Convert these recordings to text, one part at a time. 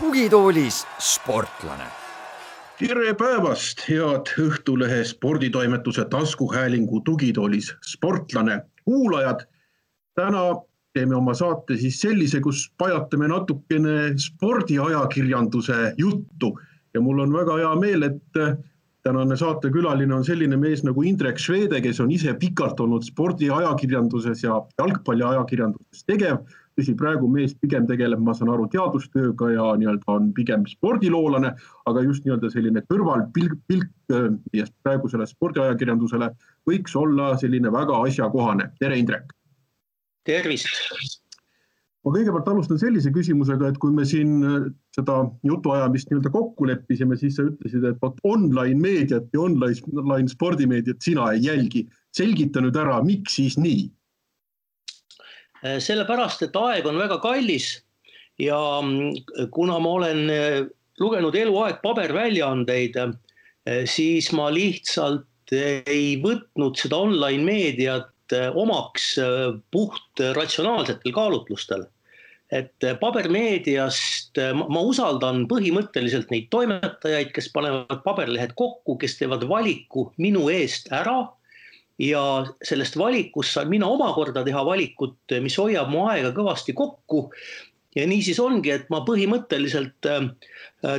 tugitoolis sportlane tere päevast, head Õhtulehe sporditoimetuse taskuhäälingu tugitoolis sportlane kuulajad. täna teeme oma saate siis sellise, kus pajatame natukene spordiajakirjanduse juttu ja mul on väga hea meel, et tänane saatekülaline on selline mees nagu Indrek Švede, kes on ise pikalt olnud spordiajakirjanduses ja jalgpalliajakirjanduses tegev tõsi, praegu mees pigem tegeleb, ma saan aru, teadustööga ja nii-öelda on pigem spordiloolane, aga just nii-öelda selline kõrvalpilk, pilk meie praegusele spordiajakirjandusele võiks olla selline väga asjakohane. tere, Indrek. tervist. Ma kõigepealt alustan sellise küsimusega, et kui me siin seda jutuajamist nii-öelda kokku leppisime, siis sa ütlesid, et vot online meediat ja online, online spordimeediat sina ei jälgi. selgita nüüd ära, miks siis nii Äh, sellepärast, et aeg on väga kallis ja mm, kuna ma olen äh, lugenud eluaeg paberväljaandeid, äh, siis ma lihtsalt ei võtnud seda online meediat omaks puht ratsionaalsetel kaalutlustel. Et pabermeediast ma usaldan põhimõtteliselt neid toimetajaid, kes panevad paberlehed kokku, kes teevad valiku minu eest ära ja sellest valikust saan mina omakorda teha valikut, mis hoiab mu aega kõvasti kokku. ja niisiis ongi, et ma põhimõtteliselt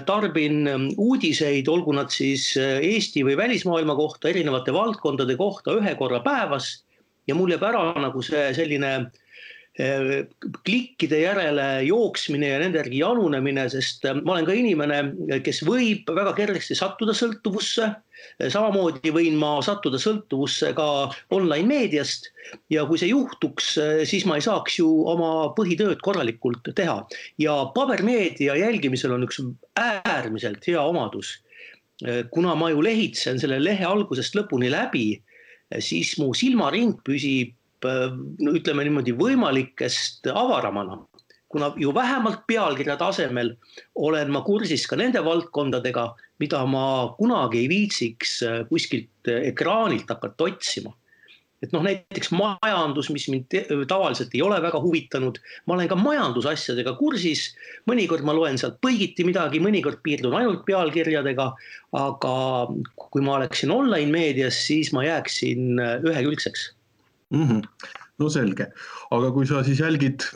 tarbin uudiseid, olgu nad siis Eesti või välismaailma kohta, erinevate valdkondade kohta ühe korra päevas. ja mul jääb ära nagu see selline äh, klikkide järele jooksmine ja nende järgi janunemine, sest ma olen ka inimene, kes võib väga kergesti sattuda sõltuvusse samamoodi võin ma sattuda sõltuvusse ka online meediast ja kui see juhtuks, siis ma ei saaks ju oma põhitööd korralikult teha. ja pabermeedia jälgimisel on üks äärmiselt hea omadus. kuna ma ju lehitsen selle lehe algusest lõpuni läbi, siis mu silmaring püsib no ütleme niimoodi võimalikest avaramana kuna ju vähemalt pealkirja tasemel olen ma kursis ka nende valdkondadega, mida ma kunagi ei viitsiks äh, kuskilt äh, ekraanilt hakata otsima. et noh, näiteks majandus, mis mind tavaliselt ei ole väga huvitanud, ma olen ka majandusasjadega kursis. mõnikord ma loen sealt põigiti midagi, mõnikord piirdun ainult pealkirjadega. aga kui ma oleksin online meedias, siis ma jääksin äh, ühekülgseks mm. -hmm. no selge, aga kui sa siis jälgid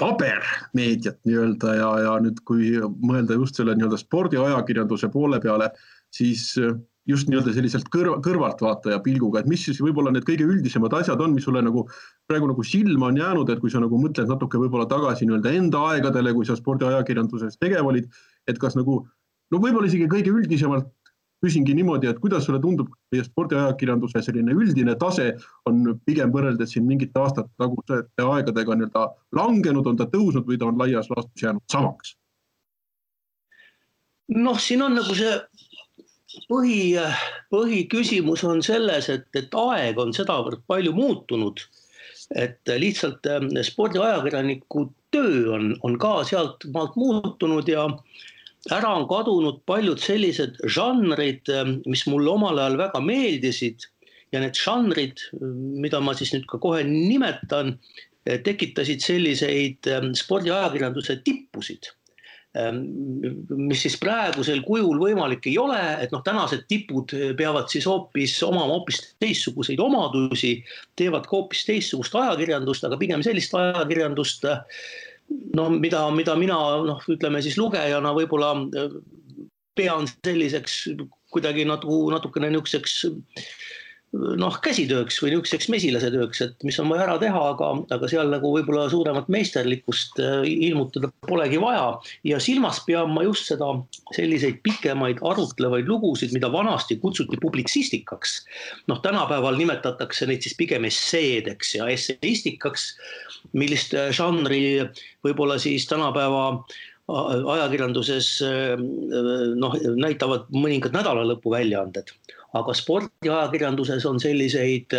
pabermeediat nii-öelda ja, ja nüüd, kui mõelda just selle nii-öelda spordiajakirjanduse poole peale, siis äh, just nii-öelda selliselt kõrva, kõrvaltvaataja pilguga, et mis siis võib-olla need kõige üldisemad asjad on, mis sulle nagu praegu nagu silma on jäänud, et kui sa nagu mõtled natuke võib-olla tagasi nii-öelda enda aegadele, kui sa spordiajakirjanduses tegev olid, et kas nagu no võib-olla isegi kõige üldisemalt küsingi niimoodi, et kuidas sulle tundub, meie spordiajakirjanduse selline üldine tase on pigem võrreldes siin mingite aastate tagusete aegadega nii-öelda langenud, on ta tõusnud või ta on laias laastus jäänud samaks? noh, siin on nagu see põhi, põhiküsimus on selles, et, et aeg on sedavõrd palju muutunud, et lihtsalt ähm, spordiajakirjaniku töö on, on ka sealt maalt muutunud ja ära on kadunud paljud sellised žanrid, ähm, mis mulle omal ajal väga meeldisid. Ja need žanrid, mida ma siis nüüd ka kohe nimetan, äh, tekitasid selliseid spordiajakirjanduse tippusid. Mis siis praegusel kujul võimalik ei ole, et noh, tänased tipud peavad siis hoopis omama hoopis teistsuguseid omadusi, teevad ka hoopis teistsugust ajakirjandust, aga pigem sellist ajakirjandust, no mida, mida mina noh, ütleme siis lugejana võib-olla äh, pean selliseks kuidagi nagu natukene niisuguseks noh, käsitööks või niisuguseks mesilasetööks, et mis on vaja ära teha, aga, aga seal nagu võib-olla suuremat meisterlikkust äh, ilmutada polegi vaja. ja silmas pean ma just seda selliseid pikemaid arutlevaid lugusid, mida vanasti kutsuti publitsistikaks. noh, tänapäeval nimetatakse neid siis pigem esseedeks ja esseistikaks, millist äh, žanri võib-olla siis tänapäeva ajakirjanduses äh, noh, näitavad mõningad nädalalõpuväljaanded aga spordiajakirjanduses on selliseid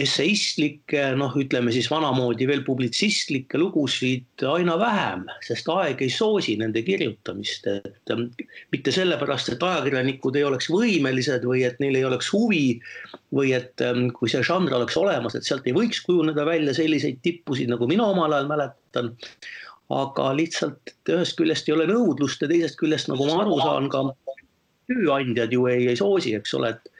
esseistlikke, noh, ütleme siis vanamoodi veel publitsistlikke lugusid aina vähem, sest aeg ei soosi nende kirjutamist, et ähm, mitte sellepärast, et ajakirjanikud ei oleks võimelised või et neil ei oleks huvi või et ähm, kui see žanr oleks olemas, et sealt ei võiks kujuneda välja selliseid tippusid, nagu mina omal ajal mäletan. aga lihtsalt ühest küljest ei ole nõudlust ja teisest küljest, nagu ma aru saan, ka tööandjad ju ei, ei soosi, eks ole, et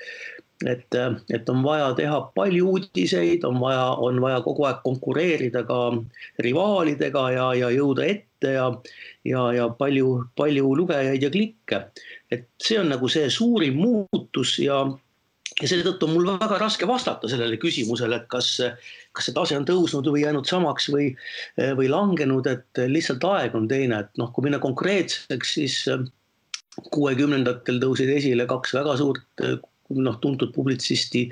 et, et on vaja teha palju uudiseid, on vaja, on vaja kogu aeg konkureerida ka rivaalidega ja, ja jõuda ette ja, ja, ja palju, palju lugejaid ja klikke. et see on nagu see suurim muutus ja, ja seetõttu on mul väga raske vastata sellele küsimusele, et kas, kas see tase on tõusnud või jäänud samaks või, või langenud, et lihtsalt aeg on teine, et noh, kui minna konkreetseks, siis kuuekümnendatel tõusid esile kaks väga suurt noh, tuntud publitsisti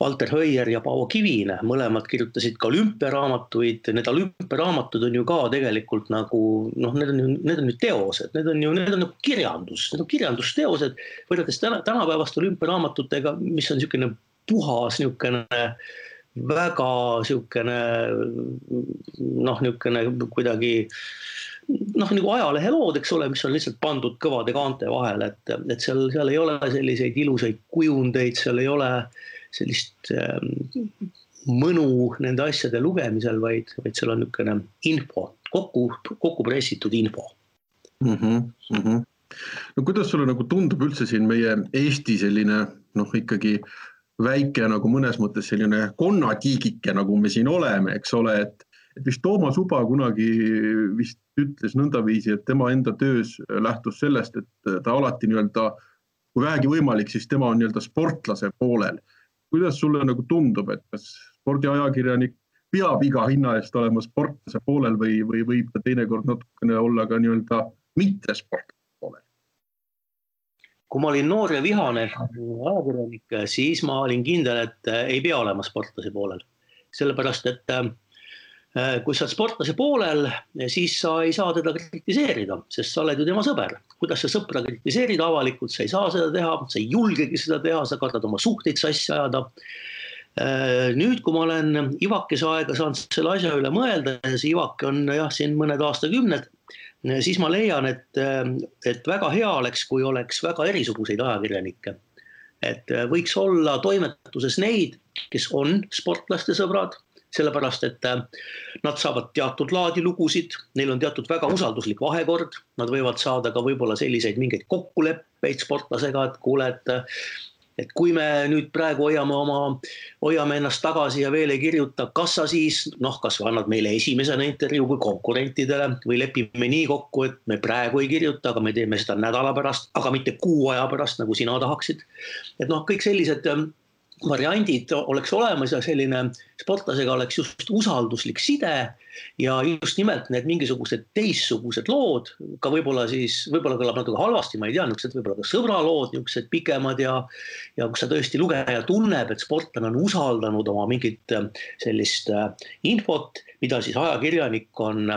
Valter Höier ja Paavo Kivine, mõlemad kirjutasid ka olümpiaraamatuid, need olümpiaraamatud on ju ka tegelikult nagu noh, need on ju, need on ju teosed, need on ju, need on nagu kirjandus, need on kirjandusteosed võrreldes täna, tänapäevaste olümpiaraamatutega, mis on niisugune puhas niisugune väga niisugune noh, niisugune kuidagi noh, nagu ajalehelood, eks ole, mis on lihtsalt pandud kõvade kaante vahele, et, et seal, seal ei ole selliseid ilusaid kujundeid, seal ei ole sellist ähm, mõnu nende asjade lugemisel, vaid, vaid seal on niisugune info, kokku, kokku pressitud info mm. -hmm, mm -hmm. no kuidas sulle nagu tundub üldse siin meie Eesti selline noh, ikkagi väike nagu mõnes mõttes selline konnatiigike, nagu me siin oleme, eks ole, et et vist Toomas Uba kunagi vist ütles nõndaviisi, et tema enda töös lähtus sellest, et ta alati nii-öelda, kui vähegi võimalik, siis tema on nii-öelda sportlase poolel. kuidas sulle nagu tundub, et kas spordiajakirjanik peab iga hinna eest olema sportlase poolel või, või võib ta teinekord natukene olla ka nii-öelda mitte sportlase poolel? kui ma olin noor ja vihane ajakirjanik, siis ma olin kindel, et ei pea olema sportlase poolel, sellepärast et Äh, kui sa oled sportlase poolel, siis sa ei saa teda kritiseerida, sest sa oled ju tema sõber. kuidas sa sõpra kritiseerida avalikult, sa ei saa seda teha, sa ei julgegi seda teha, sa kardad oma suhteid sassi ajada. Äh, nüüd, kui ma olen Ivakese aega saanud selle asja üle mõelda ja see Ivake on jah, siin mõned aastakümned, siis ma leian, et, et väga hea oleks, kui oleks väga erisuguseid ajakirjanikke. et võiks olla toimetuses neid, kes on sportlaste sõbrad sellepärast et äh, nad saavad teatud laadi lugusid, neil on teatud väga usalduslik vahekord, nad võivad saada ka võib-olla selliseid mingeid kokkuleppeid sportlasega, et kuule, et et kui me nüüd praegu hoiame oma, hoiame ennast tagasi ja veel ei kirjuta, kas sa siis noh, kas annad meile esimesena intervjuu kui konkurentidele või lepime nii kokku, et me praegu ei kirjuta, aga me teeme seda nädala pärast, aga mitte kuu aja pärast, nagu sina tahaksid. et noh, kõik sellised variandid oleks olemas ja selline sportlasega oleks just usalduslik side ja just nimelt need mingisugused teistsugused lood, ka võib-olla siis, võib-olla kõlab natuke halvasti, ma ei tea, niisugused võib-olla ka sõbralood, niisugused pikemad ja ja kus sa tõesti lugeja tunneb, et sportlane on usaldanud oma mingit sellist äh, infot mida siis ajakirjanik on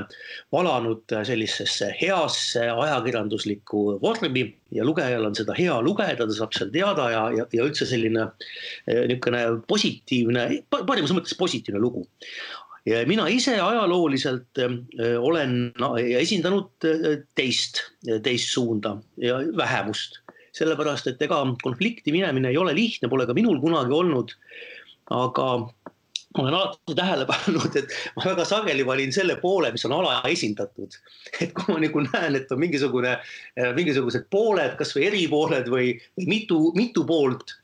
valanud sellisesse heasse ajakirjanduslikku vormi ja lugejal on seda hea lugeda, ta saab seal teada ja, ja, ja üldse selline niisugune positiivne, parimas mõttes positiivne lugu mina ise ajalooliselt äh, olen esindanud äh, teist, teist suunda ja vähemust, sellepärast et ega konflikti minemine ei ole lihtne, pole ka minul kunagi olnud. aga ma olen alati tähele pannud, et ma väga sageli valin selle poole, mis on alaesindatud. et kui ma nagu näen, et on mingisugune, äh, mingisugused pooled, kasvõi eripooled või, või mitu, mitu poolt.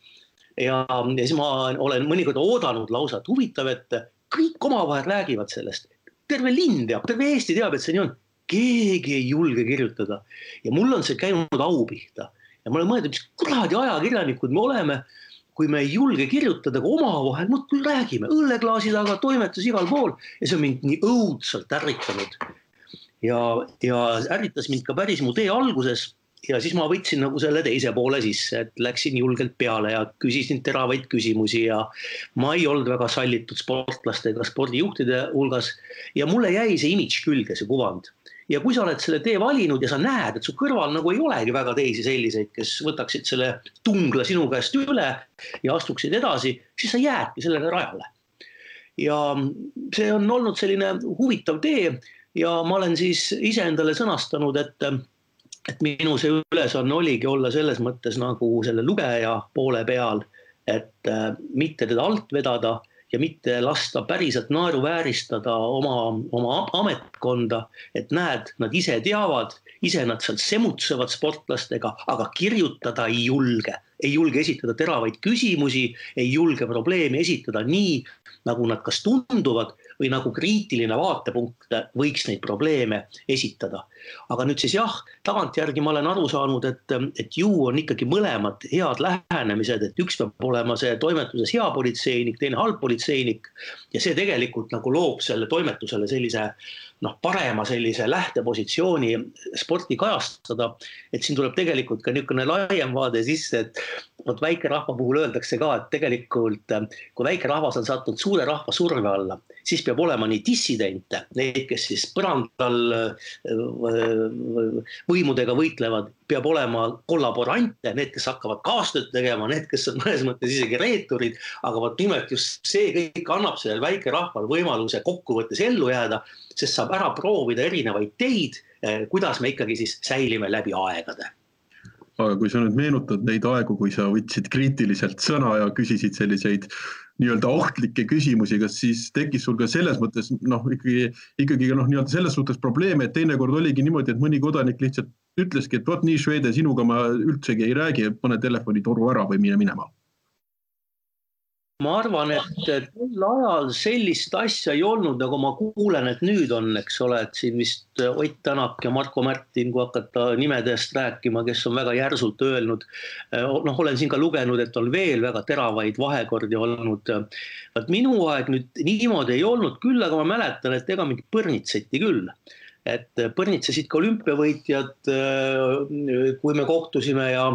ja, ja siis ma olen mõnikord oodanud lausa, et huvitav, et kõik omavahel räägivad sellest. terve linn teab, terve Eesti teab, et see nii on. keegi ei julge kirjutada ja mul on see käinud au pihta ja ma olen mõelnud, mis kuradi ajakirjanikud me oleme kui me ei julge kirjutada, aga omavahel muudkui räägime õlleklaasi taga, toimetus igal pool ja see on mind nii õudselt ärritanud. ja, ja ärritas mind ka päris mu tee alguses ja siis ma võtsin nagu selle teise poole sisse, et läksin julgelt peale ja küsisin teravaid küsimusi ja ma ei olnud väga sallitud sportlaste ega spordijuhtide hulgas ja mulle jäi see imidž külge, see kuvand ja kui sa oled selle tee valinud ja sa näed, et su kõrval nagu ei olegi väga teisi selliseid, kes võtaksid selle tungla sinu käest üle ja astuksid edasi, siis sa jäädki sellele rajale. ja see on olnud selline huvitav tee ja ma olen siis iseendale sõnastanud, et, et minu see ülesanne oligi olla selles mõttes nagu selle lugeja poole peal, et äh, mitte teda alt vedada ja mitte lasta päriselt naeruvääristada oma, oma ametkonda, et näed, nad ise teavad, ise nad seal semutsevad sportlastega, aga kirjutada ei julge, ei julge esitada teravaid küsimusi, ei julge probleemi esitada nii, nagu nad kas tunduvad või nagu kriitiline vaatepunkt võiks neid probleeme esitada. aga nüüd siis jah, tagantjärgi ma olen aru saanud, et, et ju on ikkagi mõlemad head lähenemised, et üks peab olema see toimetuses hea politseinik, teine halb politseinik. ja see tegelikult nagu loob selle toimetusele sellise noh, parema sellise lähtepositsiooni sporti kajastada. et siin tuleb tegelikult ka niisugune laiem vaade sisse, et vot väikerahva puhul öeldakse ka, et tegelikult kui väikerahvas on sattunud suure rahva surve alla, siis peab olema nii dissidente, neid, kes siis põrandal võimudega võitlevad, peab olema kollaborante, need, kes hakkavad kaastööd tegema, need, kes on mõnes mõttes isegi reeturid, aga vot nimelt just see kõik annab sellele väikerahvale võimaluse kokkuvõttes ellu jääda, sest saab ära proovida erinevaid teid, kuidas me ikkagi siis säilime läbi aegade? Aga kui sa nüüd meenutad neid aegu, kui sa võtsid kriitiliselt sõna ja küsisid selliseid nii-öelda ohtlikke küsimusi, kas siis tekkis sul ka selles mõttes noh, ikkagi, ikkagi noh, nii-öelda selles suhtes probleeme, et teinekord oligi niimoodi, et mõni kodanik lihtsalt ütleski, et vot nii, Švede, sinuga ma üldsegi ei räägi, pane telefonitoru ära või mine minema ma arvan, et tol ajal sellist asja ei olnud, nagu ma kuulen, et nüüd on, eks ole, et siin vist Ott Tänak ja Marko Märtin, kui hakata nimedest rääkima, kes on väga järsult öelnud. noh, olen siin ka lugenud, et on veel väga teravaid vahekordi olnud. vot minu aeg nüüd niimoodi ei olnud küll, aga ma mäletan, et ega mind põrnitseti küll et põrnitsesid ka olümpiavõitjad, äh, kui me kohtusime ja,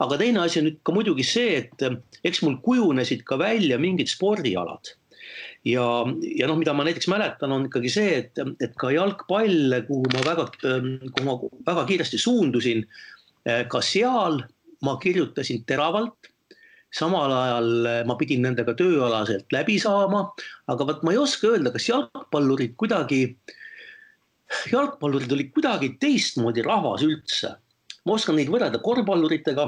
aga teine asi on nüüd ka muidugi see, et eks mul kujunesid ka välja mingid spordialad. Ja, ja noh, mida ma näiteks mäletan, on ikkagi see, et, et ka jalgpall, kuhu ma väga, kuhu ma väga kiiresti suundusin, ka seal ma kirjutasin teravalt. Samal ajal ma pidin nendega tööalaselt läbi saama, aga vot ma ei oska öelda, kas jalgpallurid kuidagi äh, jalgpallurid olid kuidagi teistmoodi rahvas üldse. ma oskan neid võrrelda korvpalluritega,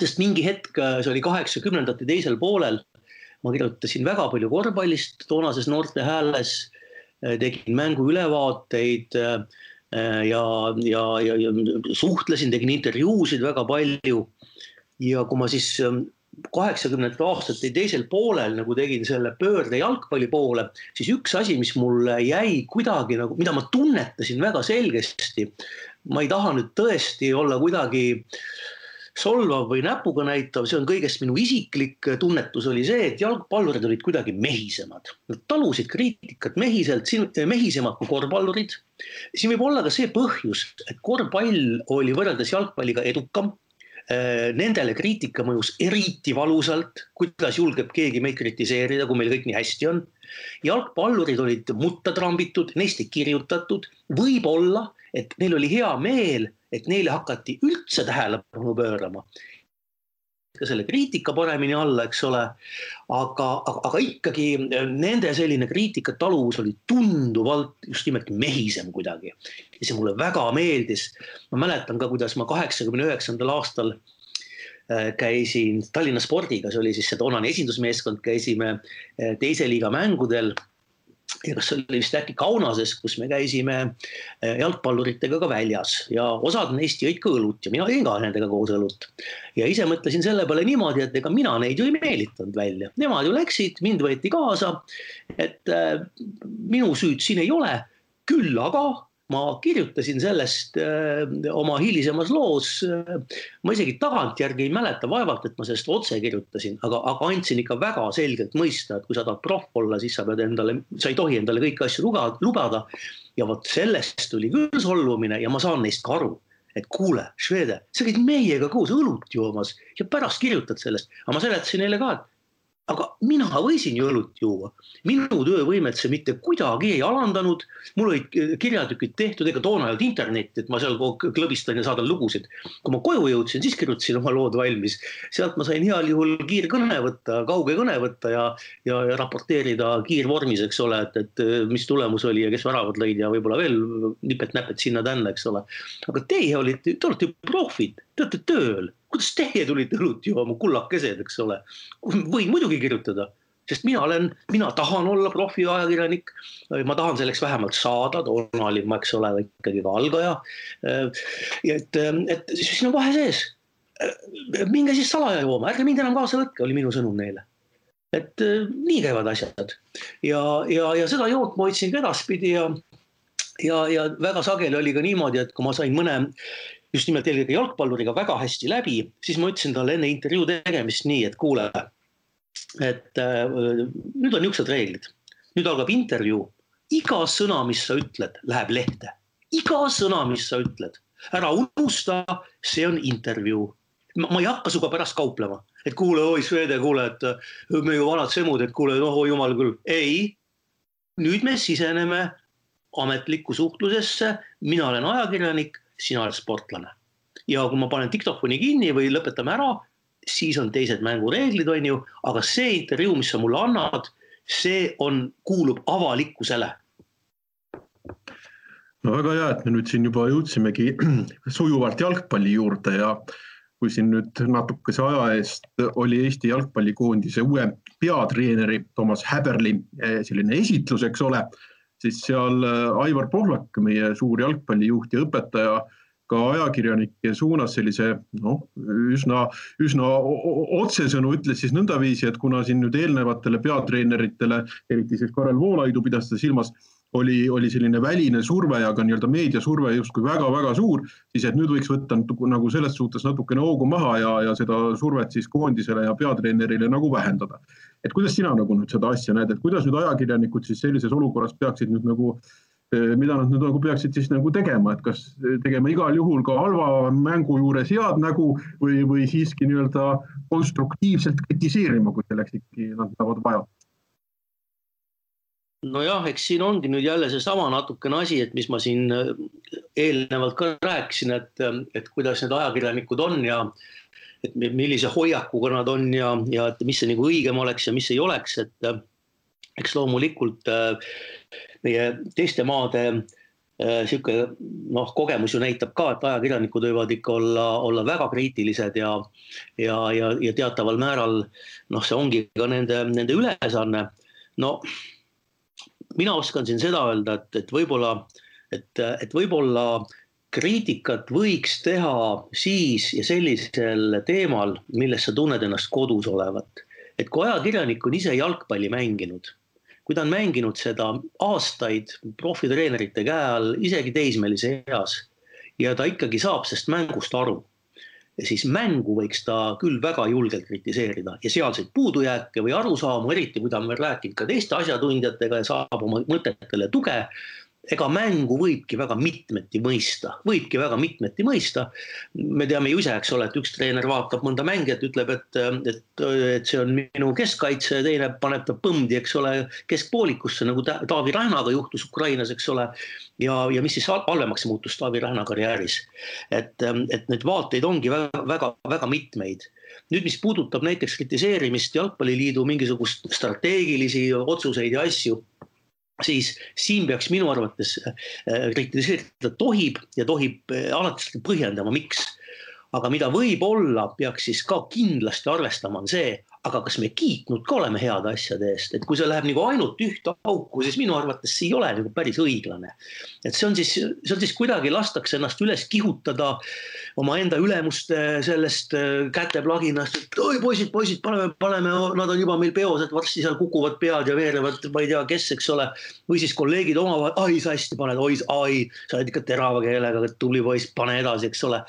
sest mingi hetk, see oli kaheksakümnendate teisel poolel, ma kirjutasin väga palju korvpallist toonases Noorte Hääles, tegin mänguülevaateid ja, ja, ja, ja suhtlesin, tegin intervjuusid väga palju. ja kui ma siis kaheksakümnendate aastate teisel poolel nagu tegin selle pöörde jalgpalli poole, siis üks asi, mis mulle jäi kuidagi nagu, mida ma tunnetasin väga selgesti. ma ei taha nüüd tõesti olla kuidagi solvav või näpuga näitav, see on kõigest minu isiklik tunnetus oli see, et jalgpallurid olid kuidagi mehisemad. Nad talusid kriitikat mehiselt, mehisemad kui korvpallurid. siin võib olla ka see põhjus, et korvpall oli võrreldes jalgpalliga edukam nendele kriitika mõjus eriti valusalt, kuidas julgeb keegi meid kritiseerida, kui meil kõik nii hästi on. jalgpallurid olid mutta trambitud, neist ei kirjutatud, võib-olla, et neil oli hea meel, et neile hakati üldse tähelepanu pöörama ka selle kriitika paremini alla, eks ole. aga, aga, ikkagi äh, nende selline kriitikataluvus oli tunduvalt just nimelt mehisem kuidagi. ja see mulle väga meeldis. ma mäletan ka, kuidas ma kaheksakümne üheksandal aastal äh, käisin Tallinna Spordiga, see oli siis see toonane esindusmeeskond, käisime äh, teise liiga mängudel ja kas oli vist äkki Kaunases, kus me käisime eh, jalgpalluritega ka väljas ja osad neist jõid ka õlut ja mina jõin ka nendega koos õlut. ja ise mõtlesin selle peale niimoodi, et ega mina neid ju ei meelitanud välja, nemad ju läksid, mind võeti kaasa. et äh, minu süüd siin ei ole, küll aga ma kirjutasin sellest äh, oma hilisemas loos. Äh, ma isegi tagantjärgi ei mäleta, vaevalt, et ma sellest otse kirjutasin, aga, aga andsin ikka väga selgelt mõista, et kui sa tahad proff olla, siis sa pead endale, sa ei tohi endale kõiki asju lubada, lubada. ja vot sellest tuli küll solvumine ja ma saan neist ka aru et kuule, Švede, sa käid meiega koos õlut joomas ja pärast kirjutad sellest, aga ma seletasin neile ka, et aga mina võisin ju õlut juua. minu töövõimet see mitte kuidagi ei alandanud. mul olid kirjatükid tehtud, ega toona ei olnud internetti, et ma seal klõbistan ja saadan lugusid. kui ma koju jõudsin, siis kirjutasin oma lood valmis. sealt ma sain heal juhul kiirkõne võtta, kauge kõne võtta ja, ja, ja raporteerida kiirvormis, eks ole, et, et mis tulemus oli ja kes väravad lõid ja võib-olla veel nipet-näpet sinna-tänna, eks ole. aga teie olite, te olete profid, te olete tööl kuidas teie tulite õlut jooma, kullakesed, eks ole. võin muidugi kirjutada, sest mina olen, mina tahan olla profiajakirjanik. ma tahan selleks vähemalt saada, toona olin ma, eks ole, ikkagi ka algaja. et, et siin on vahe sees. minge siis salaja jooma, ärge mind enam kaasa võtke, oli minu sõnum neile et nii käivad asjad ja, ja, ja seda joont ma hoidsin ka edaspidi ja, ja, ja väga sageli oli ka niimoodi, et kui ma sain mõne just nimelt eelkõige jalgpalluriga väga hästi läbi, siis ma ütlesin talle enne intervjuu tegemist nii, et kuule, et äh, nüüd on niisugused reeglid, nüüd algab intervjuu, iga sõna, mis sa ütled, läheb lehte, iga sõna, mis sa ütled, ära unusta, see on intervjuu. ma ei hakka sinuga pärast kauplema, et kuule, oi Swede, kuule, et äh, me ju vanad semud, et kuule, noh, oi jumal küll, ei. nüüd me siseneme ametlikku suhtlusesse, mina olen ajakirjanik sina oled sportlane. ja kui ma panen diktofoni kinni või lõpetame ära, siis on teised mängureeglid, on ju, aga see intervjuu, mis sa mulle annad, see on, kuulub avalikkusele. No väga hea, et me nüüd siin juba jõudsimegi sujuvalt jalgpalli juurde ja kui siin nüüd natukese aja eest oli Eesti jalgpallikoondise uue peatreeneri Toomas Häberli eh, selline esitlus, eks ole siis seal äh, Aivar Pohlak, meie suur jalgpallijuht ja õpetaja, ka ajakirjanike suunas sellise noh, üsna, üsna otsesõnu ütles siis nõndaviisi, et kuna siin nüüd eelnevatele peatreeneritele, eriti siis Karel Voolaidu pidas ta silmas, oli, oli selline väline surve ja ka nii-öelda meediasurve justkui väga-väga suur, siis et nüüd võiks võtta nagu selles suhtes natukene hoogu maha ja, ja seda survet siis koondisele ja peatreenerile nagu vähendada et kuidas sina nagu nüüd seda asja näed, et kuidas nüüd ajakirjanikud siis sellises olukorras peaksid nüüd nagu eh, mida nad nüüd nagu peaksid siis nagu tegema, et kas tegema igal juhul ka halva mängu juures head nägu või, või siiski nii-öelda konstruktiivselt kritiseerima, kui selleks ikkagi nad peavad vaja? nojah, eks siin ongi nüüd jälle seesama natukene asi, et mis ma siin eh, eelnevalt ka rääkisin, et, et kuidas need ajakirjanikud on ja et millise hoiakuga nad on ja, ja et mis see nagu õigem oleks ja mis ei oleks, et äh, eks loomulikult äh, meie teiste maade äh, sihuke noh, kogemus ju näitab ka, et ajakirjanikud võivad ikka olla, olla väga kriitilised ja, ja, ja, ja teataval määral noh, see ongi ka nende, nende ülesanne. no mina oskan siin seda öelda, et, et võib-olla, et, et võib-olla äh, kriitikat võiks teha siis ja sellisel teemal, milles sa tunned ennast kodus olevat. et kui ajakirjanik on ise jalgpalli mänginud, kui ta on mänginud seda aastaid profitreenerite käe all, isegi teismelise eas ja ta ikkagi saab sellest mängust aru, siis mängu võiks ta küll väga julgelt kritiseerida ja sealseid puudujääke või arusaamu, eriti kui ta on veel rääkinud ka teiste asjatundjatega ja saab oma mõtetele tuge ega mängu võibki väga mitmeti mõista, võibki väga mitmeti mõista. me teame ju ise, eks ole, et üks treener vaatab mõnda mängijat, ütleb, et, et, et see on minu keskkaitse ja teine paneb ta põmdi, eks ole, keskpoolikusse nagu Taavi Rähnaga juhtus Ukrainas, eks ole. ja, ja mis siis halvemaks muutus Taavi Rähna karjääris. et, et neid vaateid ongi väga, väga, väga mitmeid nüüd, mis puudutab näiteks kritiseerimist Jalgpalliliidu mingisugust strateegilisi otsuseid ja asju siis siin peaks minu arvates äh, kritiseerida tohib ja tohib äh, alati põhjendama, miks. aga mida võib-olla peaks siis ka kindlasti arvestama, on see, aga kas me kiitnud ka oleme heade asjade eest, et kui see läheb nagu ainult ühte auku, siis minu arvates see ei ole nagu päris õiglane. et see on siis, see on siis kuidagi lastakse ennast üles kihutada omaenda ülemuste sellest äh, käteplaginast, et oi poisid, poisid, paneme, paneme, nad on juba meil peos, et varsti seal kukuvad pead ja veerevad, ma ei tea, kes, eks ole. või siis kolleegid omavahel, ai sa hästi paned, oi, ai, sa oled ikka terava keelega, tubli poiss, pane edasi, eks ole.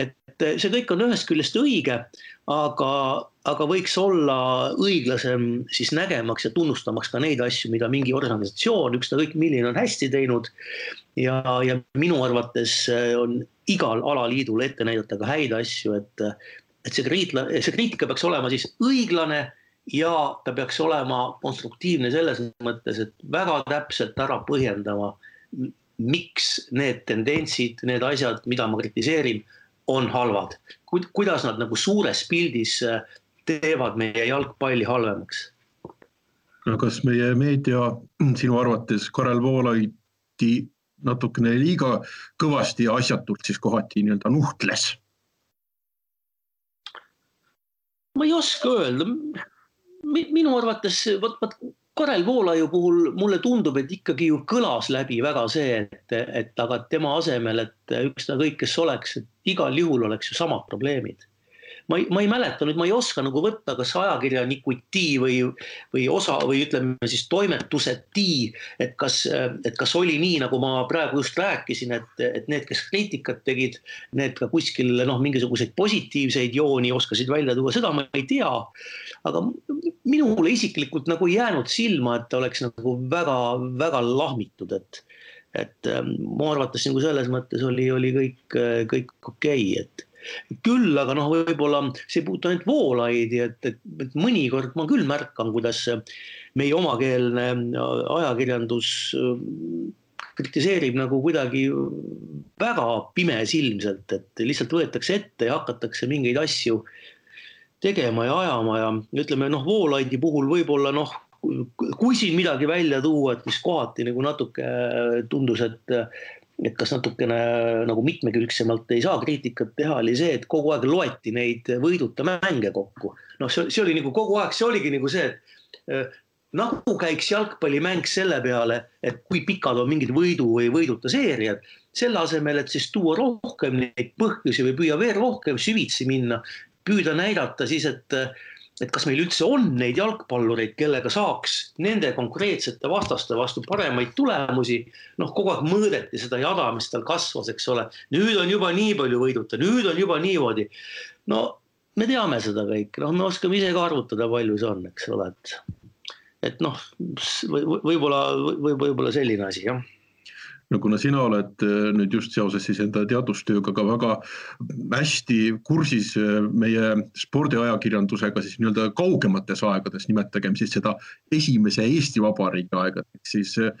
et see kõik on ühest küljest õige, aga, aga võiks olla õiglasem siis nägemaks ja tunnustamaks ka neid asju, mida mingi organisatsioon, ükskõik milline on hästi teinud. ja, ja minu arvates on igal alaliidul ette näidata ka häid asju, et, et see kriitla, see kriitika peaks olema siis õiglane ja ta peaks olema konstruktiivne selles mõttes, et väga täpselt ära põhjendama, miks need tendentsid, need asjad, mida ma kritiseerin, on halvad. kuidas nad nagu suures pildis teevad meie jalgpalli halvemaks kas meie meedia sinu arvates Karel Voolaidi natukene liiga kõvasti ja asjatult siis kohati nii-öelda nuhtles? ma ei oska öelda. minu arvates vot, vot Karel Voolaiu puhul mulle tundub, et ikkagi ju kõlas läbi väga see, et, et aga tema asemel, et ükskõik kes oleks, et igal juhul oleks ju samad probleemid ma ei, ma ei mäleta nüüd, ma ei oska nagu võtta, kas ajakirjanikuti või, või osa või ütleme siis toimetuseti, et kas, et kas oli nii, nagu ma praegu just rääkisin, et, et need, kes kriitikat tegid, need ka kuskil noh, mingisuguseid positiivseid jooni oskasid välja tuua, seda ma ei tea. aga minule isiklikult nagu ei jäänud silma, et oleks nagu väga-väga lahmitud, et et mu arvates nagu selles mõttes oli, oli kõik, kõik okei okay,, et küll aga noh, võib-olla see ei puutu ainult Voolaidi, et, et, et mõnikord ma küll märkan, kuidas meie omakeelne ajakirjandus äh, kritiseerib nagu kuidagi väga pimesilmselt, et lihtsalt võetakse ette ja hakatakse mingeid asju tegema ja ajama ja ütleme noh, Voolaidi puhul võib-olla noh, kui siin midagi välja tuua, et mis kohati nagu natuke tundus, et et kas natukene nagu mitmekülgsemalt ei saa kriitikat teha, oli see, et kogu aeg loeti neid võiduta mänge kokku. noh, see, see oli nagu kogu aeg, see oligi nagu see, et äh, nagu käiks jalgpallimäng selle peale, et kui pikad on mingid võidu või võiduta seeriad, selle asemel, et siis tuua rohkem neid põhjusi või püüa veel rohkem süvitsi minna, püüda näidata siis, et et kas meil üldse on neid jalgpallureid, kellega saaks nende konkreetsete vastaste vastu paremaid tulemusi. noh, kogu aeg mõõdeti seda jada, mis tal kasvas, eks ole. nüüd on juba nii palju võiduta, nüüd on juba niimoodi. no me teame seda kõike, noh, me oskame ise ka arvutada, palju see on, eks ole, et et noh, võib-olla võib, võib-olla selline asi jah no kuna sina oled äh, nüüd just seoses siis enda teadustööga ka väga hästi kursis äh, meie spordiajakirjandusega siis nii-öelda kaugemates aegades, nimetagem siis seda esimese Eesti Vabariigi aegadeks, siis äh,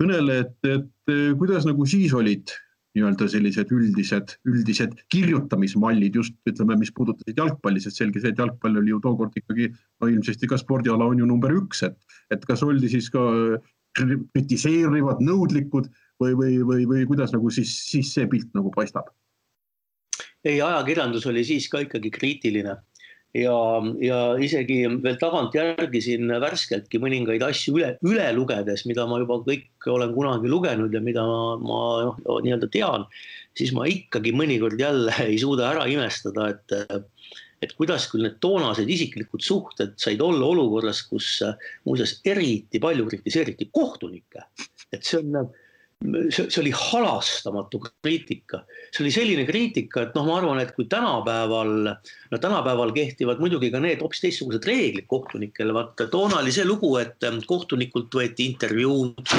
kõnele, et, et kuidas nagu siis olid nii-öelda sellised üldised, üldised kirjutamismallid just ütleme, mis puudutasid jalgpalli, sest selge see, et jalgpall oli ju tookord ikkagi no ilmsesti ka spordiala on ju number üks, et, et kas oldi siis ka kritiseerivad, nõudlikud või, või, või, või kuidas nagu siis, siis see pilt nagu paistab? ei, ajakirjandus oli siis ka ikkagi kriitiline ja, ja isegi veel tagantjärgi siin värskeltki mõningaid asju üle, üle lugedes, mida ma juba kõik olen kunagi lugenud ja mida ma, ma noh, nii-öelda tean, siis ma ikkagi mõnikord jälle ei suuda ära imestada, et et kuidas küll need toonased isiklikud suhted said olla olukorras, kus muuseas eriti palju kritiseeriti kohtunikke. et see on see, see oli halastamatu kriitika, see oli selline kriitika, et noh, ma arvan, et kui tänapäeval, no tänapäeval kehtivad muidugi ka need hoopis teistsugused reeglid kohtunikele, vaata toona oli see lugu, et kohtunikult võeti intervjuud,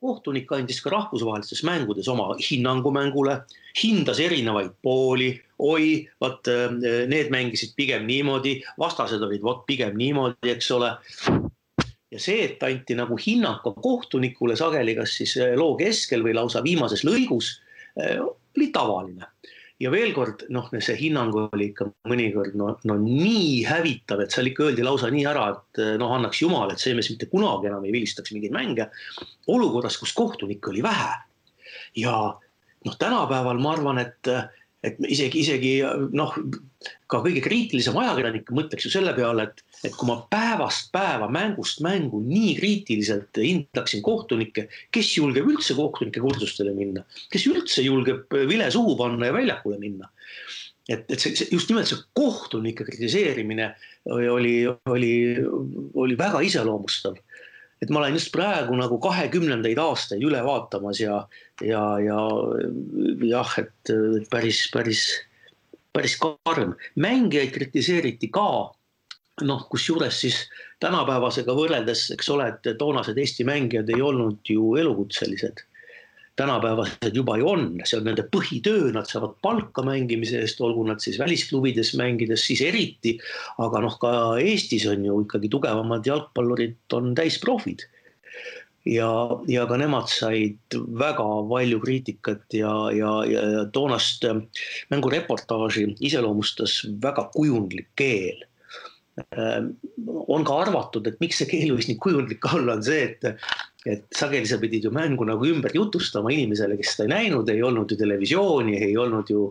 kohtunik andis ka rahvusvahelistes mängudes oma hinnangu mängule, hindas erinevaid pooli, oi, vot need mängisid pigem niimoodi, vastased olid vot pigem niimoodi, eks ole ja see, et anti nagu hinnang ka kohtunikule sageli, kas siis eh, loo keskel või lausa viimases lõigus, eh, oli tavaline. ja veel kord, noh, see hinnang oli ikka mõnikord no, no nii hävitav, et seal ikka öeldi lausa nii ära, et eh, noh, annaks jumal, et see mees mitte kunagi enam ei vilistaks mingeid mänge. olukorras, kus kohtunikke oli vähe. ja noh, tänapäeval ma arvan, et et isegi, isegi noh, ka kõige kriitilisem ajakirjanik mõtleks ju selle peale, et, et kui ma päevast päeva, mängust mängu nii kriitiliselt hindaksin kohtunikke, kes julgeb üldse kohtunike kursustele minna, kes üldse julgeb vile suhu panna ja väljakule minna. et, et see, see just nimelt see kohtunike kritiseerimine oli, oli, oli väga iseloomustav et ma olen just praegu nagu kahekümnendaid aastaid üle vaatamas ja, ja, ja jah, et päris, päris, päris karm. mängijaid kritiseeriti ka, noh, kusjuures siis tänapäevasega võrreldes, eks ole, et toonased Eesti mängijad ei olnud ju elukutselised. Tänapäevased juba ju on, see on nende põhitöö, nad saavad palka mängimise eest, olgu nad siis välisklubides mängides, siis eriti. aga noh, ka Eestis on ju ikkagi tugevamad jalgpallurid on täisprofid. ja, ja ka nemad said väga palju kriitikat ja, ja, ja toonast mängureportaaži iseloomustas väga kujundlik keel Ehm, on ka arvatud, et miks see keel võis nii kujundlik olla, on see, et, et sageli sa pidid ju mängu nagu ümber jutustama inimesele, kes seda ei näinud, ei olnud ju televisiooni, ei olnud ju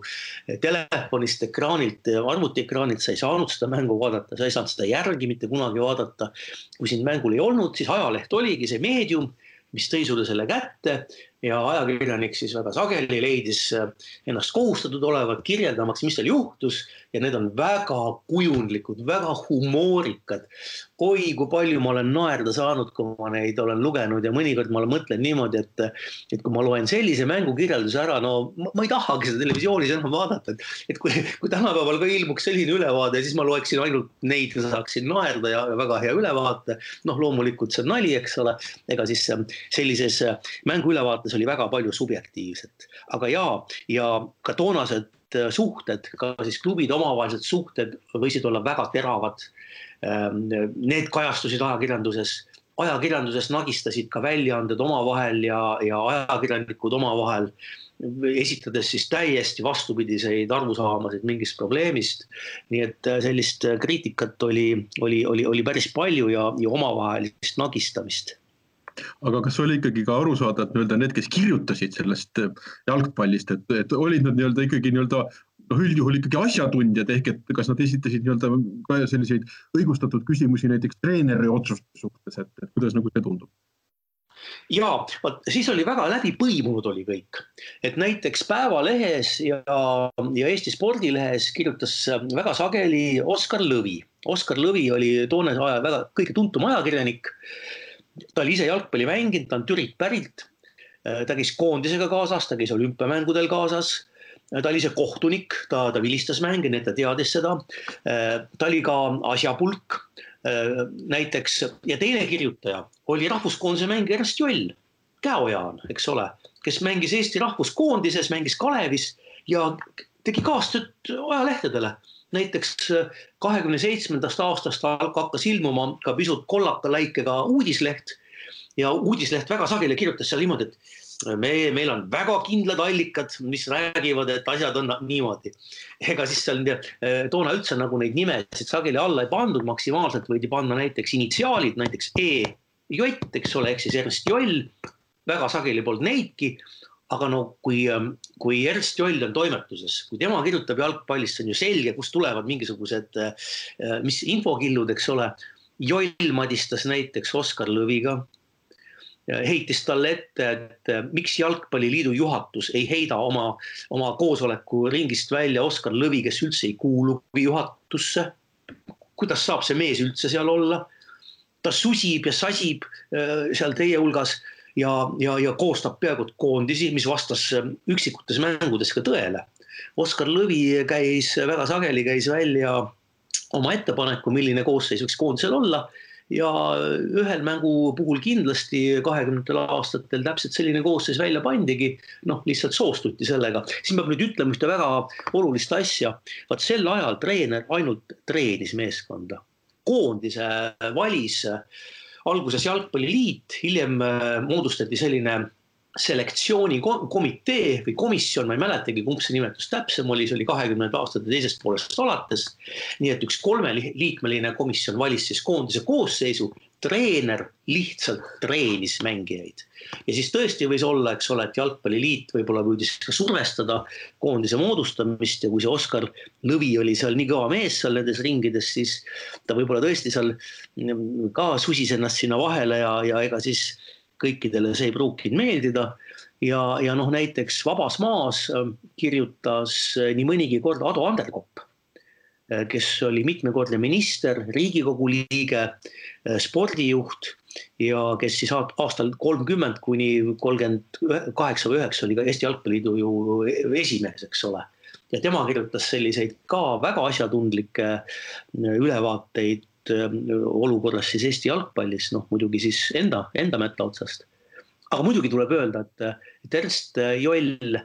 telefonist, ekraanilt, arvutiekraanilt, sa ei saanud seda mängu vaadata, sa ei saanud seda järgi mitte kunagi vaadata. kui sind mängul ei olnud, siis ajaleht oligi see meedium, mis tõi sulle selle kätte ja ajakirjanik siis väga sageli leidis ennast kohustatud olevat kirjeldamaks, mis seal juhtus ja need on väga kujundlikud, väga humoorikad. oi, kui palju ma olen naerda saanud, kui ma neid olen lugenud ja mõnikord ma mõtlen niimoodi, et, et kui ma loen sellise mängukirjelduse ära, no ma, ma ei tahagi seda televisioonis enam vaadata, et, et kui, kui tänapäeval ka ilmuks selline ülevaade, siis ma loeksin ainult neid ja saaksin naerda ja väga hea ülevaate. noh, loomulikult see on nali, eks ole, ega siis sellises mänguülevaates oli väga palju subjektiivset, aga ja, ja ka toonased Äh, suhted, ka siis klubide omavahelised suhted võisid olla väga teravad. Ähm, need kajastusid ajakirjanduses, ajakirjanduses nagistasid ka väljaanded omavahel ja, ja ajakirjanikud omavahel esitades siis täiesti vastupidiseid arusaamasid mingist probleemist. nii et äh, sellist kriitikat oli, oli, oli, oli päris palju ja, ja omavahelist nagistamist aga kas oli ikkagi ka aru saada, et nii-öelda need, kes kirjutasid sellest äh, jalgpallist, et, et olid nad nii-öelda ikkagi nii-öelda noh, üldjuhul ikkagi asjatundjad ehk et kas nad esitasid nii-öelda ka selliseid õigustatud küsimusi näiteks treeneri otsuste suhtes, et, kuidas nagu see tundub? ja vot siis oli väga läbi põimunud oli kõik, et näiteks Päevalehes ja, ja Eesti spordilehes kirjutas väga sageli Oskar Lõvi. Oskar Lõvi oli toonase aja väga kõige tuntum ajakirjanik ta oli ise jalgpalli mänginud, ta on Türilt pärit. Äh, ta käis koondisega kaasas, ta käis olümpiamängudel kaasas. Äh, ta oli ise kohtunik, ta, ta vilistas mänge, nii et ta teadis seda. Äh, ta oli ka asjapulk näiteks ja teine kirjutaja oli rahvuskoondise mängija Ernst Joll, käojaan, eks ole, kes mängis Eesti rahvuskoondises, mängis Kalevis ja tegi kaastööd ajalehtedele näiteks äh, kahekümne seitsmendast aastast hakkas ilmuma ka pisut kollaka läikega uudisleht ja uudisleht väga sageli kirjutas seal niimoodi, et me, meil on väga kindlad allikad, mis räägivad, et asjad on niimoodi. ega siis seal äh, toona üldse nagu neid nimesid sageli alla ei pandud, maksimaalselt võidi panna näiteks initsiaalid, näiteks E, J, eks ole, ehk siis Ernst Joll. väga sageli polnud neidki aga no kui, ähm, kui Ernst Joll on toimetuses, kui tema kirjutab jalgpallist, see on ju selge, kust tulevad mingisugused, äh, mis infokillud, eks ole. Joll madistas näiteks Oskar Lõviga, heitis talle ette, et äh, miks Jalgpalliliidu juhatus ei heida oma, oma koosoleku ringist välja Oskar Lõvi, kes üldse ei kuulugi juhatusse. kuidas saab see mees üldse seal olla? ta susib ja sasib äh, seal teie hulgas ja, ja, ja koostab peaaegu et koondisi, mis vastas äh, üksikutes mängudes ka tõele. Oskar Lõvi käis väga sageli, käis välja oma ettepaneku, milline koosseis võiks koondisel olla ja ühel mängu puhul kindlasti kahekümnendatel aastatel täpselt selline koosseis välja pandigi. noh, lihtsalt soostuti sellega, siin peab nüüd ütlema ühte väga olulist asja. vaat sel ajal treener ainult treenis meeskonda, koondise valis äh, alguses Jalgpalliliit, hiljem äh, moodustati selline selektsioonikomitee või komisjon, ma ei mäletagi, kumb see nimetus täpsem oli, see oli kahekümnendate aastate teisest poolest alates. nii et üks kolmeliikmeline komisjon valis siis koondise koosseisu, treener lihtsalt treenis mängijaid. ja siis tõesti võis olla, eks ole, et Jalgpalliliit võib-olla püüdis ka survestada koondise moodustamist ja kui see Oskar Lõvi oli seal nii kõva mees seal nendes ringides, siis ta võib-olla tõesti seal ka susis ennast sinna vahele ja, ja ega siis kõikidele see ei pruukinud meeldida. ja, ja noh, näiteks Vabas Maas äh, kirjutas äh, nii mõnigi kord Ado Anderkopp, kes oli mitmekordne minister, riigikogu liige, spordijuht ja kes siis aastal kolmkümmend kuni kolmkümmend kaheksa või üheksa oli ka Eesti Jalgpalliliidu ju esimees, eks ole ja tema kirjutas selliseid ka väga asjatundlikke ülevaateid olukorrast siis Eesti jalgpallis, noh muidugi siis enda, enda mätta otsast. aga muidugi tuleb öelda, et, Ernst Joll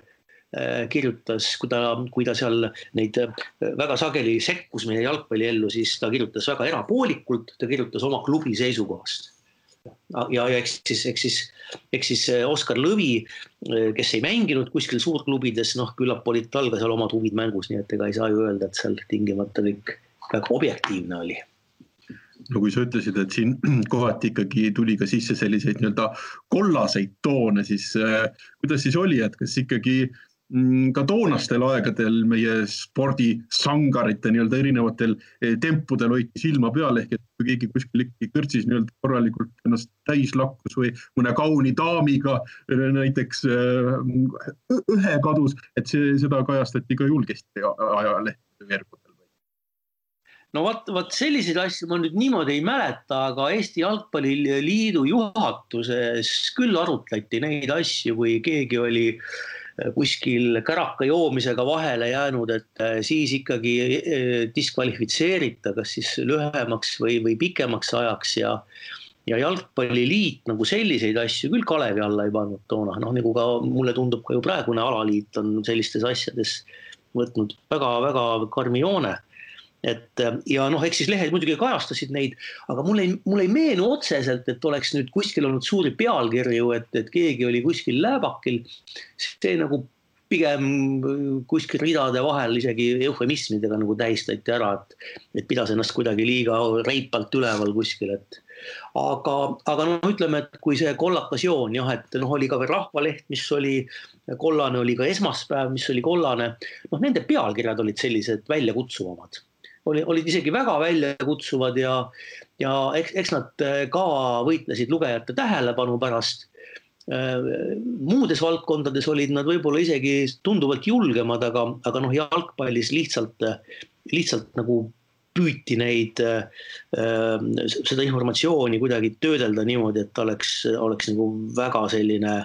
kirjutas, kui ta, kui ta seal neid väga sageli sekkus meie jalgpalliellu, siis ta kirjutas väga erapoolikult, ta kirjutas oma klubi seisukohast. ja, ja eks siis, eks siis, eks siis Oskar Lõvi, kes ei mänginud kuskil suurklubides, noh, küllap olid tal ka seal omad huvid mängus, nii et ega ei saa ju öelda, et seal tingimata kõik väga objektiivne oli no kui sa ütlesid, et siin kohati ikkagi tuli ka sisse selliseid nii-öelda kollaseid toone, siis äh, kuidas siis oli, et kas ikkagi mm, ka toonastel aegadel meie spordisangarite nii-öelda erinevatel eh, tempudel hoiti silma peal ehk et kui keegi kuskil ikkagi kõrtsis nii-öelda korralikult ennast täis lakkus või mõne kauni daamiga äh, näiteks äh, ühe kadus, et see, seda kajastati ka julgesti ajalehtede veergudel. No vot, vot selliseid asju ma nüüd niimoodi ei mäleta, aga Eesti Jalgpalliliidu juhatuses küll arutleti neid asju, kui keegi oli äh, kuskil käraka joomisega vahele jäänud, et äh, siis ikkagi äh, diskvalifitseerita, kas siis lühemaks või, või pikemaks ajaks ja ja jalgpalliliit nagu selliseid asju küll kalevi alla ei pannud toona, noh nagu ka mulle tundub ka ju praegune alaliit on sellistes asjades võtnud väga-väga karmi joone et äh, ja noh, eks siis lehed muidugi kajastasid neid, aga mul ei, mul ei meenu otseselt, et oleks nüüd kuskil olnud suuri pealkirju, et, et keegi oli kuskil lääbakil. see nagu pigem kuskil ridade vahel isegi eufemismidega nagu tähistati ära, et, et pidas ennast kuidagi liiga reipalt üleval kuskil, et aga, aga noh, ütleme, et kui see kollakas joon jah, et noh, oli ka veel Rahvaleht, mis oli kollane, oli ka Esmaspäev, mis oli kollane. noh, nende pealkirjad olid sellised väljakutsuvamad oli, olid isegi väga väljakutsuvad ja, ja eks, eks nad äh, ka võitlesid lugejate tähelepanu pärast. Äh, muudes valdkondades olid nad võib-olla isegi tunduvalt julgemad, aga, aga noh, jalgpallis lihtsalt, lihtsalt nagu püüti neid, äh, seda informatsiooni kuidagi töödelda niimoodi, et oleks, oleks nagu väga selline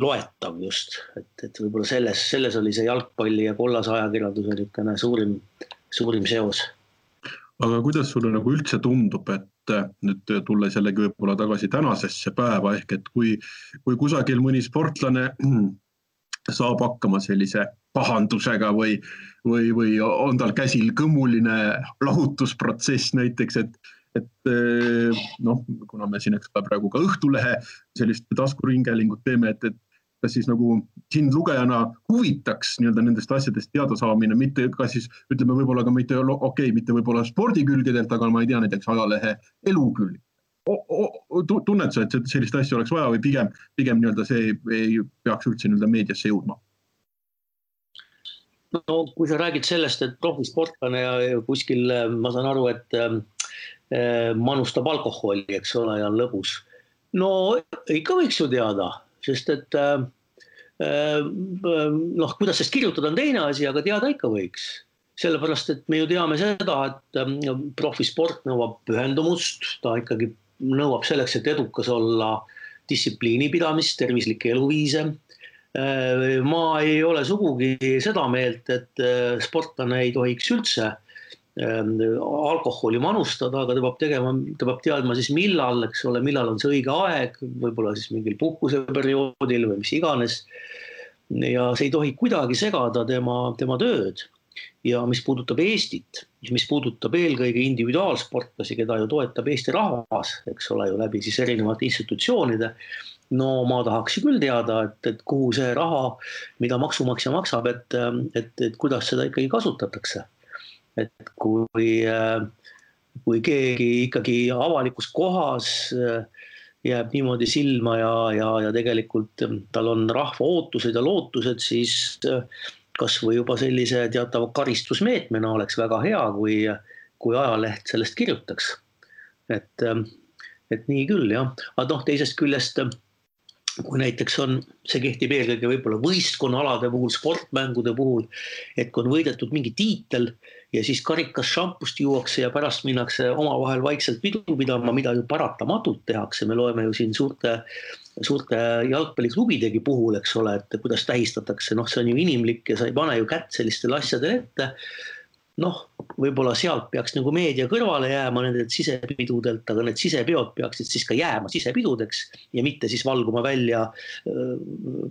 loetav just, et, et võib-olla selles, selles oli see jalgpalli ja kollase ajakirjanduse niisugune suurim suurim seos. aga kuidas sulle nagu üldse tundub, et nüüd tulles jällegi võib-olla tagasi tänasesse päeva ehk et kui, kui kusagil mõni sportlane saab hakkama sellise pahandusega või, või, või on tal käsil kõmuline lahutusprotsess näiteks, et et äh, noh, kuna me siin, eks ole, praegu ka Õhtulehe sellist taskuringhäälingut teeme, et, et kas siis nagu sind lugejana huvitaks nii-öelda nendest asjadest teada saamine, mitte ka siis ütleme, võib-olla ka mitte okei okay,, mitte võib-olla spordikülgedelt, aga ma ei tea, näiteks ajalehe elu külg. tunned sa, et sellist asja oleks vaja või pigem, pigem nii-öelda see ei peaks üldse nii-öelda meediasse jõudma? no kui sa räägid sellest, et profisportlane ja kuskil ma saan aru, et äh, manustab alkoholi, eks ole, ja on lõbus. no ikka võiks ju teada sest et äh, äh, noh, kuidas sellest kirjutada on teine asi, aga teada ikka võiks. sellepärast, et me ju teame seda, et äh, profisport nõuab pühendumust, ta ikkagi nõuab selleks, et edukas olla, distsipliini pidamist, tervislikke eluviise. ma ei ole sugugi seda meelt, et sportlane ei tohiks üldse Ähm, alkoholi manustada, aga ta peab tegema, ta peab teadma siis millal, eks ole, millal on see õige aeg, võib-olla siis mingil puhkuseperioodil või mis iganes. ja see ei tohi kuidagi segada tema, tema tööd. ja mis puudutab Eestit, mis puudutab eelkõige individuaalsportlasi, keda ju toetab Eesti rahvas, eks ole ju läbi siis erinevate institutsioonide no ma tahaks küll teada, et, et kuhu see raha, mida maksumaksja maksab, et, et, et kuidas seda ikkagi kasutatakse et kui, äh, kui keegi ikkagi avalikus kohas äh, jääb niimoodi silma ja, ja, ja tegelikult ähm, tal on rahva ootused ja lootused, siis äh, kasvõi juba sellise teatava karistusmeetmena oleks väga hea, kui, kui ajaleht sellest kirjutaks. et, et nii küll jah, aga noh, teisest küljest kui näiteks on, see kehtib eelkõige võib-olla võistkonnaalade puhul, sportmängude puhul, et kui on võidetud mingi tiitel ja siis karikas šampust juuakse ja pärast minnakse omavahel vaikselt pidu pidama, mida ju paratamatult tehakse, me loeme ju siin suurte, suurte jalgpalliklubidegi puhul, eks ole, et kuidas tähistatakse, noh, see on ju inimlik ja sa ei pane ju kätt sellistele asjadele ette. Noh, võib-olla sealt peaks nagu meedia kõrvale jääma nendelt sisepidudelt, aga need sisepeod peaksid siis ka jääma sisepidudeks ja mitte siis valguma välja äh,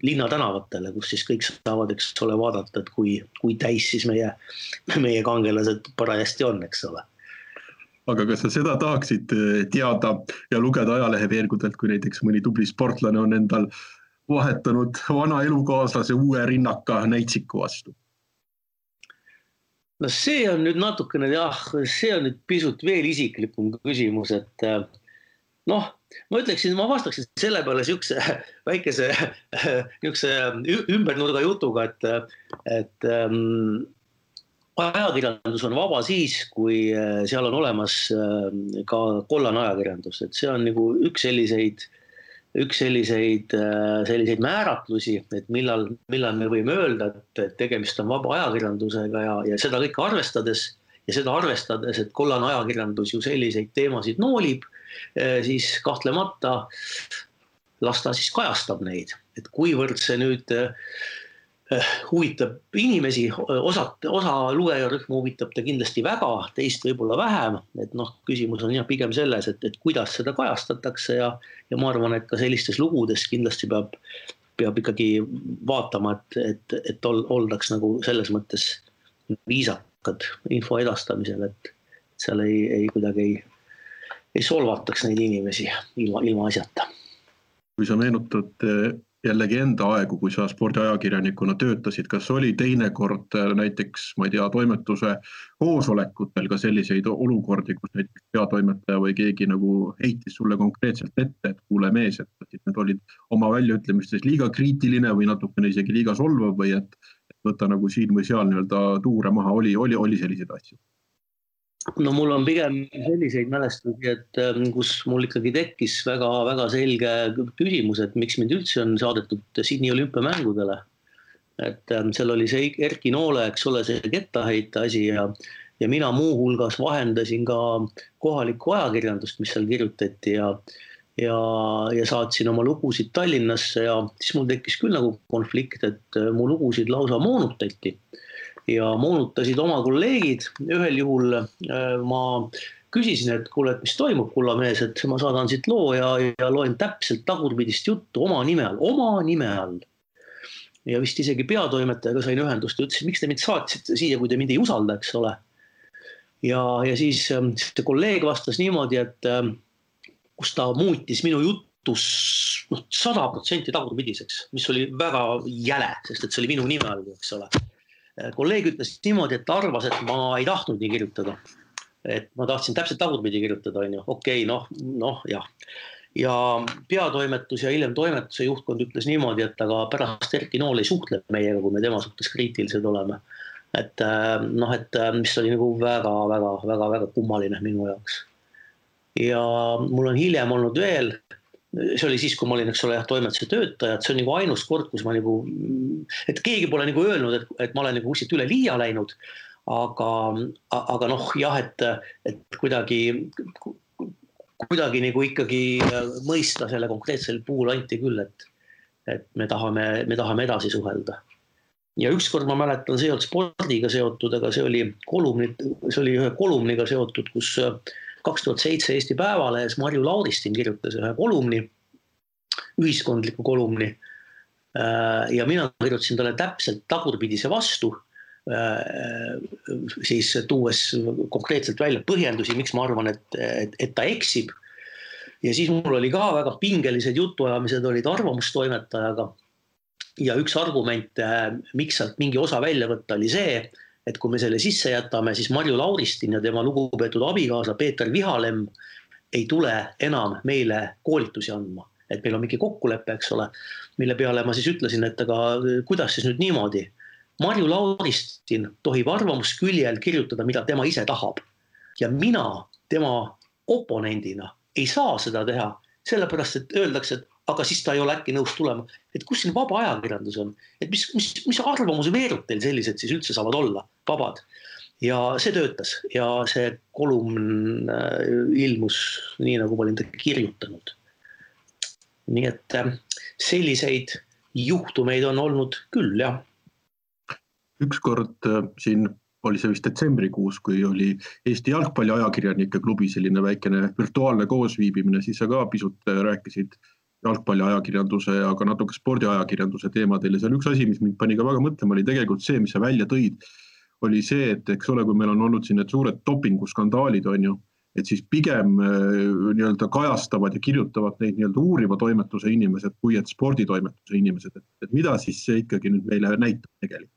linnatänavatele, kus siis kõik saavad, eks ole, vaadata, et kui, kui täis siis meie, meie kangelased parajasti on, eks ole aga kas sa seda tahaksid teada ja lugeda ajalehe veergudelt, kui näiteks mõni tubli sportlane on endal vahetanud vana elukaaslase uue rinnaka näitsiku vastu? No see on nüüd natukene jah, see on nüüd pisut veel isiklikum küsimus, et äh, noh, ma ütleksin, ma vastaksin selle peale siukse väikese niisuguse ümbernurga jutuga, et, et ähm, ajakirjandus on vaba siis, kui äh, seal on olemas äh, ka kollane ajakirjandus, et see on nagu üks selliseid äh, üks selliseid, äh, selliseid määratlusi, et millal, millal me võime öelda, et tegemist on vaba ajakirjandusega ja, ja seda kõike arvestades ja seda arvestades, et kollane ajakirjandus ju selliseid teemasid noolib, äh, siis kahtlemata las ta siis kajastab neid, et kuivõrd see nüüd äh, huvitab inimesi, osad, osa lugejarühma huvitab ta kindlasti väga, teist võib-olla vähem, et noh, küsimus on jah pigem selles, et, et kuidas seda kajastatakse ja, ja ma arvan, et ka sellistes lugudes kindlasti peab, peab ikkagi vaatama, et, et, et ol, oldaks nagu selles mõttes viisakad info edastamisel, et seal ei, ei kuidagi ei, ei solvataks neid inimesi ilma, ilma asjata. kui sa meenutad jällegi enda aegu, kui sa spordiajakirjanikuna töötasid, kas oli teinekord äh, näiteks, ma ei tea, toimetuse koosolekutel ka selliseid olukordi, kus näiteks peatoimetaja või keegi nagu heitis sulle konkreetselt ette, et kuule mees, et need olid oma väljaütlemistes liiga kriitiline või natukene isegi liiga solvav või et, võta nagu siin või seal nii-öelda tuure maha, oli, oli, oli selliseid asju? No mul on pigem selliseid mälestusi, et ähm, kus mul ikkagi tekkis väga-väga selge küsimus, et miks mind üldse on saadetud Sydney olümpiamängudele. et ähm, seal oli see Erki Noole, eks ole, see kettaheite asi ja, ja mina muuhulgas vahendasin ka kohalikku ajakirjandust, mis seal kirjutati ja ja, ja saatsin oma lugusid Tallinnasse ja siis mul tekkis küll nagu konflikt, et äh, mu lugusid lausa moonutati ja moonutasid oma kolleegid. ühel juhul äh, ma küsisin, et kuule, et mis toimub, kullamees, et ma saadan siit loo ja, ja loen täpselt tagurpidist juttu oma nime all, oma nime all. ja vist isegi peatoimetajaga sain ühendust ja ütlesin, miks te mind saatsite siia, kui te mind ei usalda, eks ole. ja, ja siis ähm, see kolleeg vastas niimoodi, et ähm, kus ta muutis minu jutus noh, sada protsenti tagurpidiseks, mis oli väga jäle, sest et see oli minu nime all, eks ole kolleeg ütles niimoodi, et ta arvas, et ma ei tahtnud nii kirjutada. et ma tahtsin täpselt tagurpidi kirjutada, on ju, okei okay,, noh, noh jah. ja peatoimetus ja hiljem toimetuse juhtkond ütles niimoodi, et aga pärast Erki Nool ei suhtle meiega, kui me tema suhtes kriitilised oleme. et äh, noh, et äh, mis oli nagu väga-väga-väga-väga kummaline minu jaoks. ja mul on hiljem olnud veel see oli siis, kui ma olin, eks ole, jah, toimetuse töötaja, et see on nagu ainus kord, kus ma nagu, et keegi pole nagu öelnud, et, et ma olen nagu kuskilt üle liia läinud. aga, aga noh, jah, et, et kuidagi, kuidagi nagu ikkagi mõista selle konkreetsel puhul anti küll, et, et me tahame, me tahame edasi suhelda. ja ükskord ma mäletan, see ei olnud spordiga seotud, aga see oli kolumni, see oli ühe kolumniga seotud, kus kaks tuhat seitse Eesti Päevalehes Marju Lauristin kirjutas ühe kolumni, ühiskondliku kolumni. Äh, ja mina kirjutasin talle täpselt tagurpidise vastu. Äh, siis tuues konkreetselt välja põhjendusi, miks ma arvan, et, et, et ta eksib. ja siis mul oli ka väga pingelised jutuajamised olid arvamustoimetajaga. ja üks argument, äh, miks sealt mingi osa välja võtta, oli see et kui me selle sisse jätame, siis Marju Lauristin ja tema lugupeetud abikaasa Peeter Vihalemm ei tule enam meile koolitusi andma, et meil on mingi kokkulepe, eks ole, mille peale ma siis ütlesin, et aga kuidas siis nüüd niimoodi. Marju Lauristin tohib arvamusküljel kirjutada, mida tema ise tahab ja mina tema oponendina ei saa seda teha, sellepärast et öeldakse, et aga siis ta ei ole äkki nõus tulema. et kus siin vaba ajakirjandus on, et mis, mis, mis arvamuse veerud teil sellised siis üldse saavad olla, vabad. ja see töötas ja see kolumn äh, ilmus nii, nagu ma olin ta kirjutanud. nii et äh, selliseid juhtumeid on olnud küll, jah. ükskord äh, siin oli see vist detsembrikuus, kui oli Eesti Jalgpalli Ajakirjanike Klubi selline väikene virtuaalne koosviibimine, siis sa ka pisut rääkisid jalgpalliajakirjanduse ja ka natuke spordiajakirjanduse teemadel ja seal üks asi, mis mind pani ka väga mõtlema, oli tegelikult see, mis sa välja tõid, oli see, et eks ole, kui meil on olnud siin need suured dopinguskandaalid, on ju, et siis pigem äh, nii-öelda kajastavad ja kirjutavad neid nii-öelda uuriva toimetuse inimesed, kui et sporditoimetuse inimesed, et, mida siis see ikkagi nüüd meile näitab tegelikult?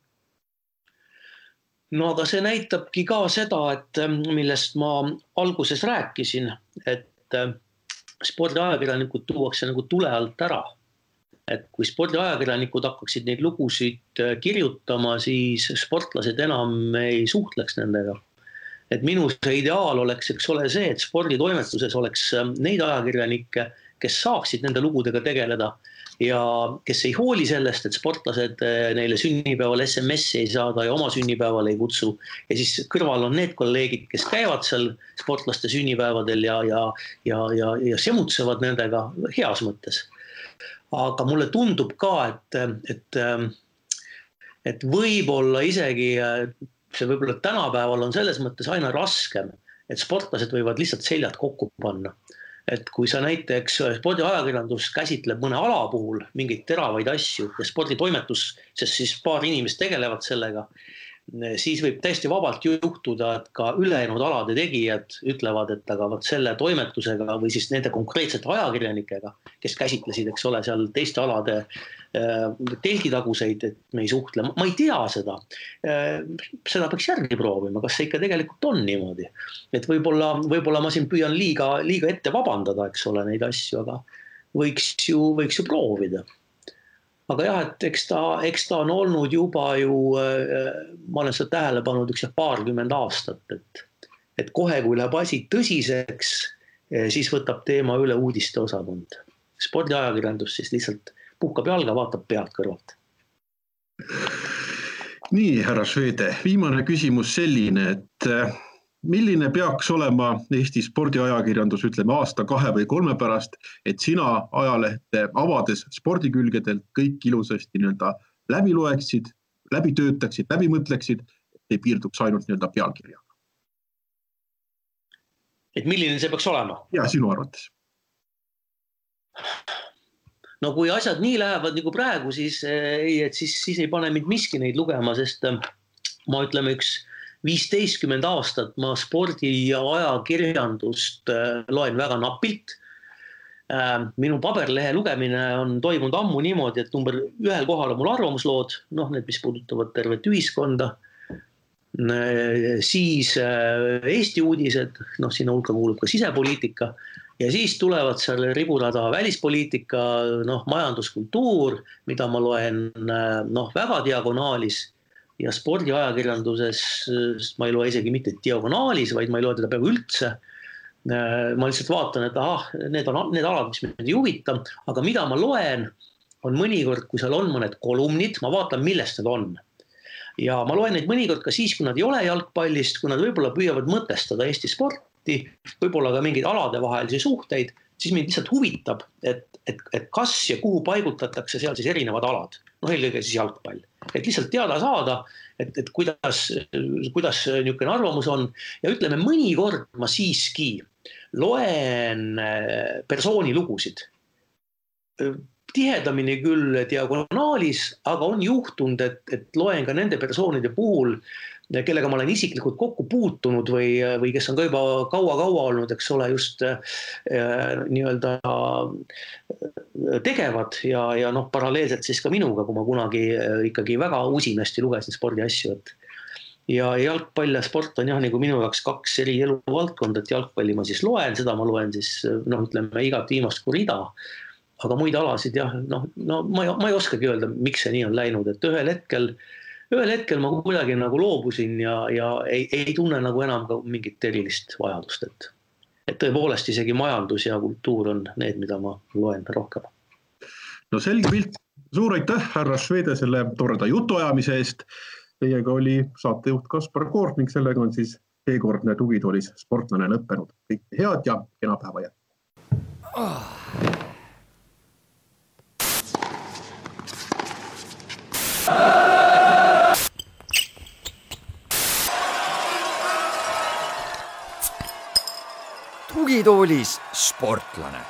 no aga see näitabki ka seda, et millest ma alguses rääkisin, et spordiajakirjanikud tuuakse nagu tule alt ära. et kui spordiajakirjanikud hakkaksid neid lugusid äh, kirjutama, siis sportlased enam ei suhtleks nendega. et minu see ideaal oleks, eks ole, see, et sporditoimetuses oleks äh, neid ajakirjanikke, kes saaksid nende lugudega tegeleda ja kes ei hooli sellest, et sportlased eh, neile sünnipäeval SMS-i ei saada ja oma sünnipäevale ei kutsu. ja siis kõrval on need kolleegid, kes käivad seal sportlaste sünnipäevadel ja, ja, ja, ja, ja semutsevad nendega heas mõttes. aga mulle tundub ka, et, et, et võib-olla isegi see võib-olla tänapäeval on selles mõttes aina raskem, et sportlased võivad lihtsalt seljad kokku panna et kui sa näiteks spordiajakirjandus käsitleb mõne ala puhul mingeid teravaid asju ja sporditoimetus, sest siis paar inimest tegelevad sellega, siis võib täiesti vabalt juhtuda, et ka ülejäänud alade tegijad ütlevad, et aga vot selle toimetusega või siis nende konkreetsete ajakirjanikega, kes käsitlesid, eks ole, seal teiste alade Äh, telgitaguseid, et me ei suhtle, ma ei tea seda. Äh, seda peaks järgi proovima, kas see ikka tegelikult on niimoodi. et võib-olla, võib-olla ma siin püüan liiga, liiga ette vabandada, eks ole, neid asju, aga võiks ju, võiks ju proovida. aga jah, et eks ta, eks ta on olnud juba ju, äh, ma olen seda tähele pannud üks paarkümmend aastat, et, et kohe, kui läheb asi tõsiseks, siis võtab teema üle uudisteosakond. spordiajakirjandus siis lihtsalt puhkab jalga, vaatab pealt kõrvalt. nii, härra Švede, viimane küsimus selline, et äh, milline peaks olema Eesti spordiajakirjandus, ütleme aasta-kahe või kolme pärast, et sina ajalehte avades spordikülgedelt kõik ilusasti nii-öelda läbi loeksid, läbi töötaksid, läbi mõtleksid, ei piirduks ainult nii-öelda pealkirjaga? et milline see peaks olema? ja sinu arvates no kui asjad nii lähevad nagu praegu, siis eh, ei, et siis, siis ei pane mind miski neid lugema, sest eh, ma ütleme, üks viisteistkümmend aastat ma spordi ja ajakirjandust eh, loen väga napilt. minu paberlehe lugemine on toimunud ammu niimoodi, et number ühel kohal on mul arvamuslood, noh, need, mis puudutavad tervet ühiskonda. siis Eesti uudised, noh, sinna hulka kuulub ka sisepoliitika ja siis tulevad seal ribula taha välispoliitika, noh, majanduskultuur, mida ma loen noh, väga diagonaalis. Ja spordiajakirjanduses ma ei loe isegi mitte diagonaalis, vaid ma ei loe teda peaaegu üldse. ma lihtsalt vaatan, et ahah, need on need alad, mis mind ei huvita, aga mida ma loen, on mõnikord, kui seal on mõned kolumnid, ma vaatan, millest need on. Ja ma loen neid mõnikord ka siis, kui nad ei ole jalgpallist, kui nad võib-olla püüavad mõtestada Eesti sporti sporti, võib-olla ka mingeid aladevahelisi suhteid, siis mind lihtsalt huvitab, et, et, et kas ja kuhu paigutatakse seal siis erinevad alad, noh, eelkõige siis jalgpall, et lihtsalt teada saada, et, et kuidas, kuidas niisugune arvamus on. Ja ütleme, mõnikord ma siiski loen äh, persooni lugusid tihedamini küll diagonaalis, aga on juhtunud, et, et loen ka nende persoonide puhul kellega ma olen isiklikult kokku puutunud või, või kes on ka juba kaua-kaua olnud, eks ole, just äh, nii-öelda äh, tegevad ja, ja noh, paralleelselt siis ka minuga, kui ma kunagi äh, ikkagi väga usinasti lugesin spordiasju, et ja jalgpall ja sport on jah, nagu minu jaoks kaks eri eluvaldkonda, et jalgpalli ma siis loen, seda ma loen siis noh, ütleme igat viimast kui rida. aga muid alasid jah, noh, no ma ei, ma ei oskagi öelda, miks see nii on läinud, et ühel hetkel äh, ühel hetkel ma kuidagi nagu loobusin ja, ja ei, ei tunne nagu enam ka mingit erilist vajadust, et, et tõepoolest isegi majandus ja kultuur on need, mida ma loen rohkem. no selge pilt, suur aitäh, härra Švede, selle toreda jutuajamise eest. Teiega oli saatejuht Kaspar Koort ning sellega on siis seekordne tugitoolis sportlane lõppenud. kõike head ja kena päeva jätku oh.. Tugitoolis sportlane